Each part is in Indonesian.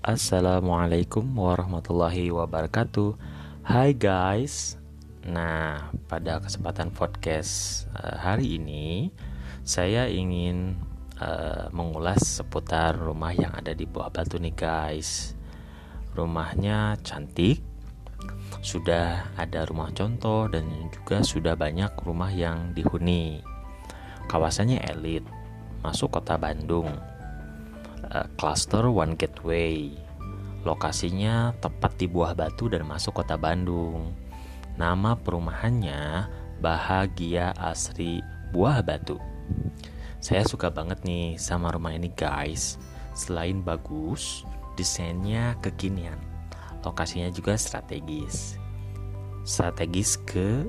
Assalamualaikum warahmatullahi wabarakatuh. Hai guys. Nah pada kesempatan podcast uh, hari ini Saya ingin uh, mengulas seputar rumah yang ada di Buah Batu nih guys. Rumahnya cantik. Sudah ada rumah contoh dan juga sudah banyak rumah yang dihuni. Kawasannya elit Masuk kota Bandung uh, Cluster One Gateway. Lokasinya tepat di Buah Batu dan masuk kota Bandung. Nama perumahannya Bahagia Asri Buah Batu. Saya suka banget nih sama rumah ini guys. Selain bagus, desainnya kekinian. Lokasinya juga strategis. Strategis ke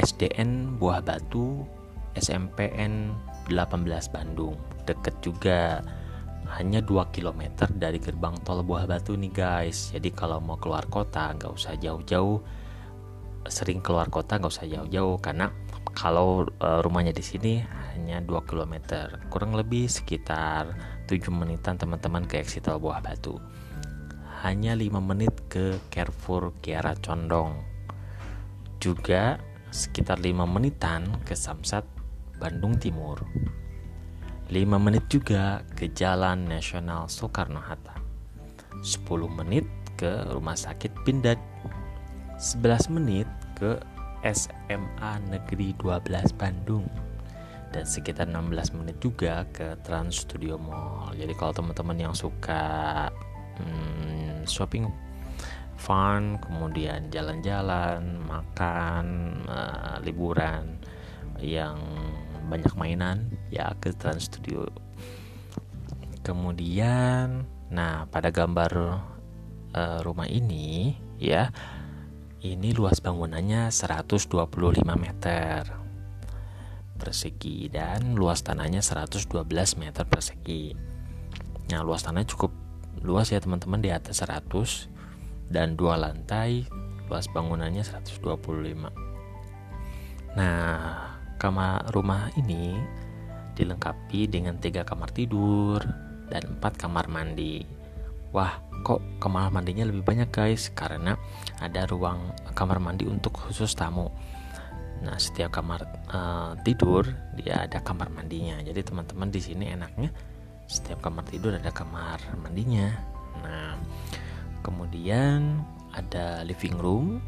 SDN Buah Batu, SMPN 18 Bandung. Deket juga. Hanya 2 km dari gerbang tol Buah Batu nih guys. Jadi kalau mau keluar kota nggak usah jauh-jauh. Sering keluar kota nggak usah jauh-jauh. Karena kalau e, rumahnya di sini hanya 2 km kurang lebih sekitar 7 menitan teman-teman ke exit tol Buah Batu. Hanya 5 menit ke Carrefour Kiara Condong. Juga sekitar 5 menitan ke Samsat Bandung Timur. 5 menit juga ke Jalan Nasional Soekarno-Hatta 10 menit ke Rumah Sakit Pindad. 11 menit ke SMA Negeri 12 Bandung. Dan sekitar 16 menit juga ke Trans Studio Mall. Jadi kalau teman-teman yang suka hmm, shopping fun kemudian jalan-jalan makan uh, liburan yang banyak mainan ya ke Trans Studio. Kemudian nah pada gambar uh, rumah ini ya ini luas bangunannya 125 meter persegi dan luas tanahnya 112 meter persegi. Nah luas tanahnya cukup luas ya teman-teman di atas 100 dan dua lantai luas bangunannya 125 nah kamar rumah ini dilengkapi dengan tiga kamar tidur dan empat kamar mandi. Wah, kok kamar mandinya lebih banyak guys? Karena ada ruang kamar mandi untuk khusus tamu. Nah, setiap kamar uh, tidur dia ada kamar mandinya. Jadi teman-teman di sini enaknya setiap kamar tidur ada kamar mandinya. Nah, kemudian ada living room.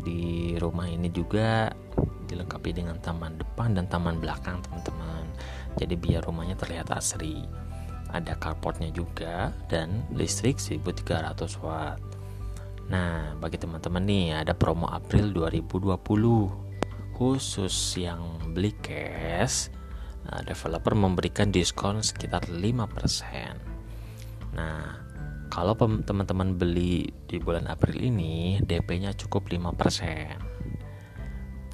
Di rumah ini juga dilengkapi dengan taman depan dan taman belakang teman-teman. Jadi biar rumahnya terlihat asri. Ada carportnya juga dan listrik 1300 watt. Nah bagi teman-teman nih ada promo April 2020 khusus yang beli cash nah, developer memberikan diskon sekitar 5% nah kalau teman-teman beli di bulan April ini DP-nya cukup 5%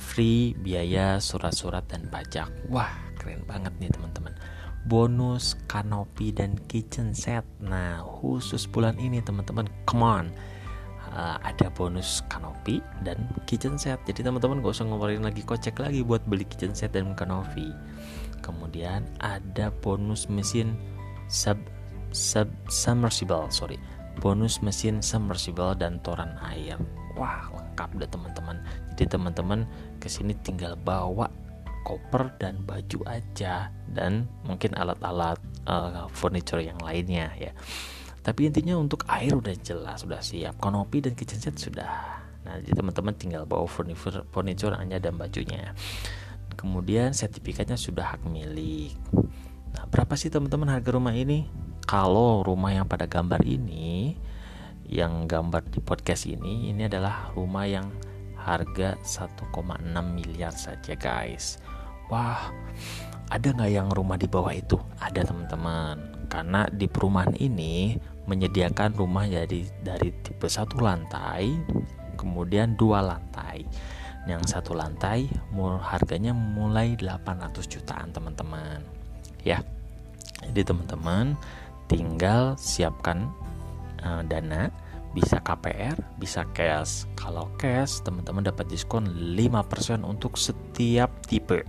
free biaya surat-surat dan pajak. Wah, keren banget nih teman-teman. Bonus kanopi dan kitchen set. Nah, khusus bulan ini teman-teman, come on. Uh, ada bonus kanopi dan kitchen set. Jadi teman-teman gak usah ngobrolin lagi kocek lagi buat beli kitchen set dan kanopi. Kemudian ada bonus mesin sub sub submersible, sorry. Bonus mesin submersible dan toran air. Wah, lengkap deh teman-teman. Jadi teman-teman ke sini tinggal bawa koper dan baju aja dan mungkin alat-alat uh, furniture yang lainnya ya. Tapi intinya untuk air udah jelas, sudah siap. Kanopi dan kitchen set sudah. Nah, jadi teman-teman tinggal bawa furniture, furniture hanya dan bajunya. Kemudian sertifikatnya sudah hak milik. Nah, berapa sih teman-teman harga rumah ini? Kalau rumah yang pada gambar ini, yang gambar di podcast ini, ini adalah rumah yang harga 1,6 miliar saja guys. Wah ada nggak yang rumah di bawah itu? Ada teman-teman. Karena di perumahan ini menyediakan rumah jadi dari tipe satu lantai kemudian dua lantai. Yang satu lantai harganya mulai 800 jutaan teman-teman. Ya jadi teman-teman tinggal siapkan uh, dana bisa KPR, bisa cash. Kalau cash, teman-teman dapat diskon 5% untuk setiap tipe.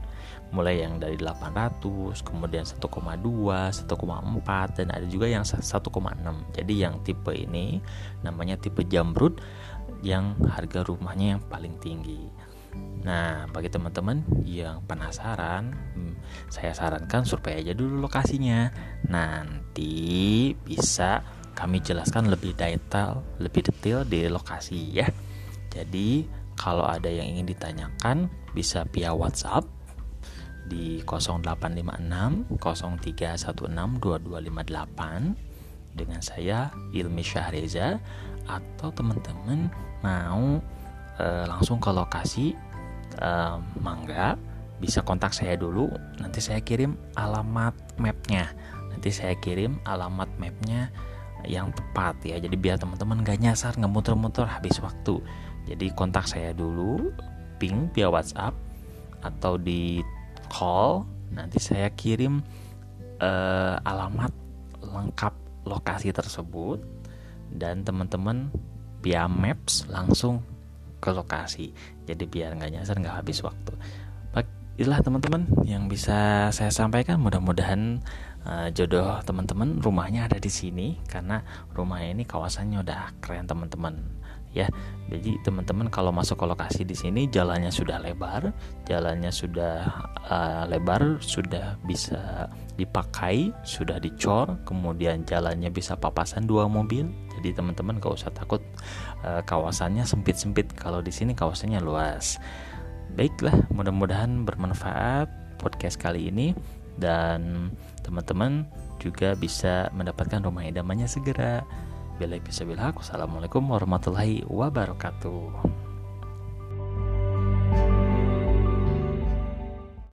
mulai yang dari 800 kemudian 1,2 1,4 dan ada juga yang 1,6 jadi yang tipe ini namanya tipe jamrut yang harga rumahnya yang paling tinggi Nah, bagi teman-teman yang penasaran, hmm, saya sarankan survei aja dulu lokasinya. Nanti bisa kami jelaskan lebih detail, lebih detail di lokasi ya. Jadi, kalau ada yang ingin ditanyakan bisa via WhatsApp di 0856 0316 2258 dengan saya Ilmi Syahreza atau teman-teman mau e, langsung ke lokasi e, mangga bisa kontak saya dulu nanti saya kirim alamat mapnya nanti saya kirim alamat mapnya yang tepat ya. Jadi biar teman-teman gak nyasar nggak muter-muter habis waktu. Jadi kontak saya dulu ping via WhatsApp atau di call. Nanti saya kirim uh, alamat lengkap lokasi tersebut dan teman-teman via Maps langsung ke lokasi. Jadi biar nggak nyasar nggak habis waktu. Itulah teman-teman yang bisa saya sampaikan. Mudah-mudahan uh, jodoh teman-teman rumahnya ada di sini karena rumahnya ini kawasannya udah keren teman-teman. Ya jadi teman-teman kalau masuk ke lokasi di sini jalannya sudah lebar jalannya sudah uh, lebar sudah bisa dipakai sudah dicor kemudian jalannya bisa papasan dua mobil. Jadi teman-teman gak usah takut uh, kawasannya sempit-sempit. Kalau di sini kawasannya luas. Baiklah mudah-mudahan bermanfaat podcast kali ini. Dan teman-teman juga bisa mendapatkan rumah idamannya segera. Bila bisa bilang, Assalamualaikum warahmatullahi wabarakatuh.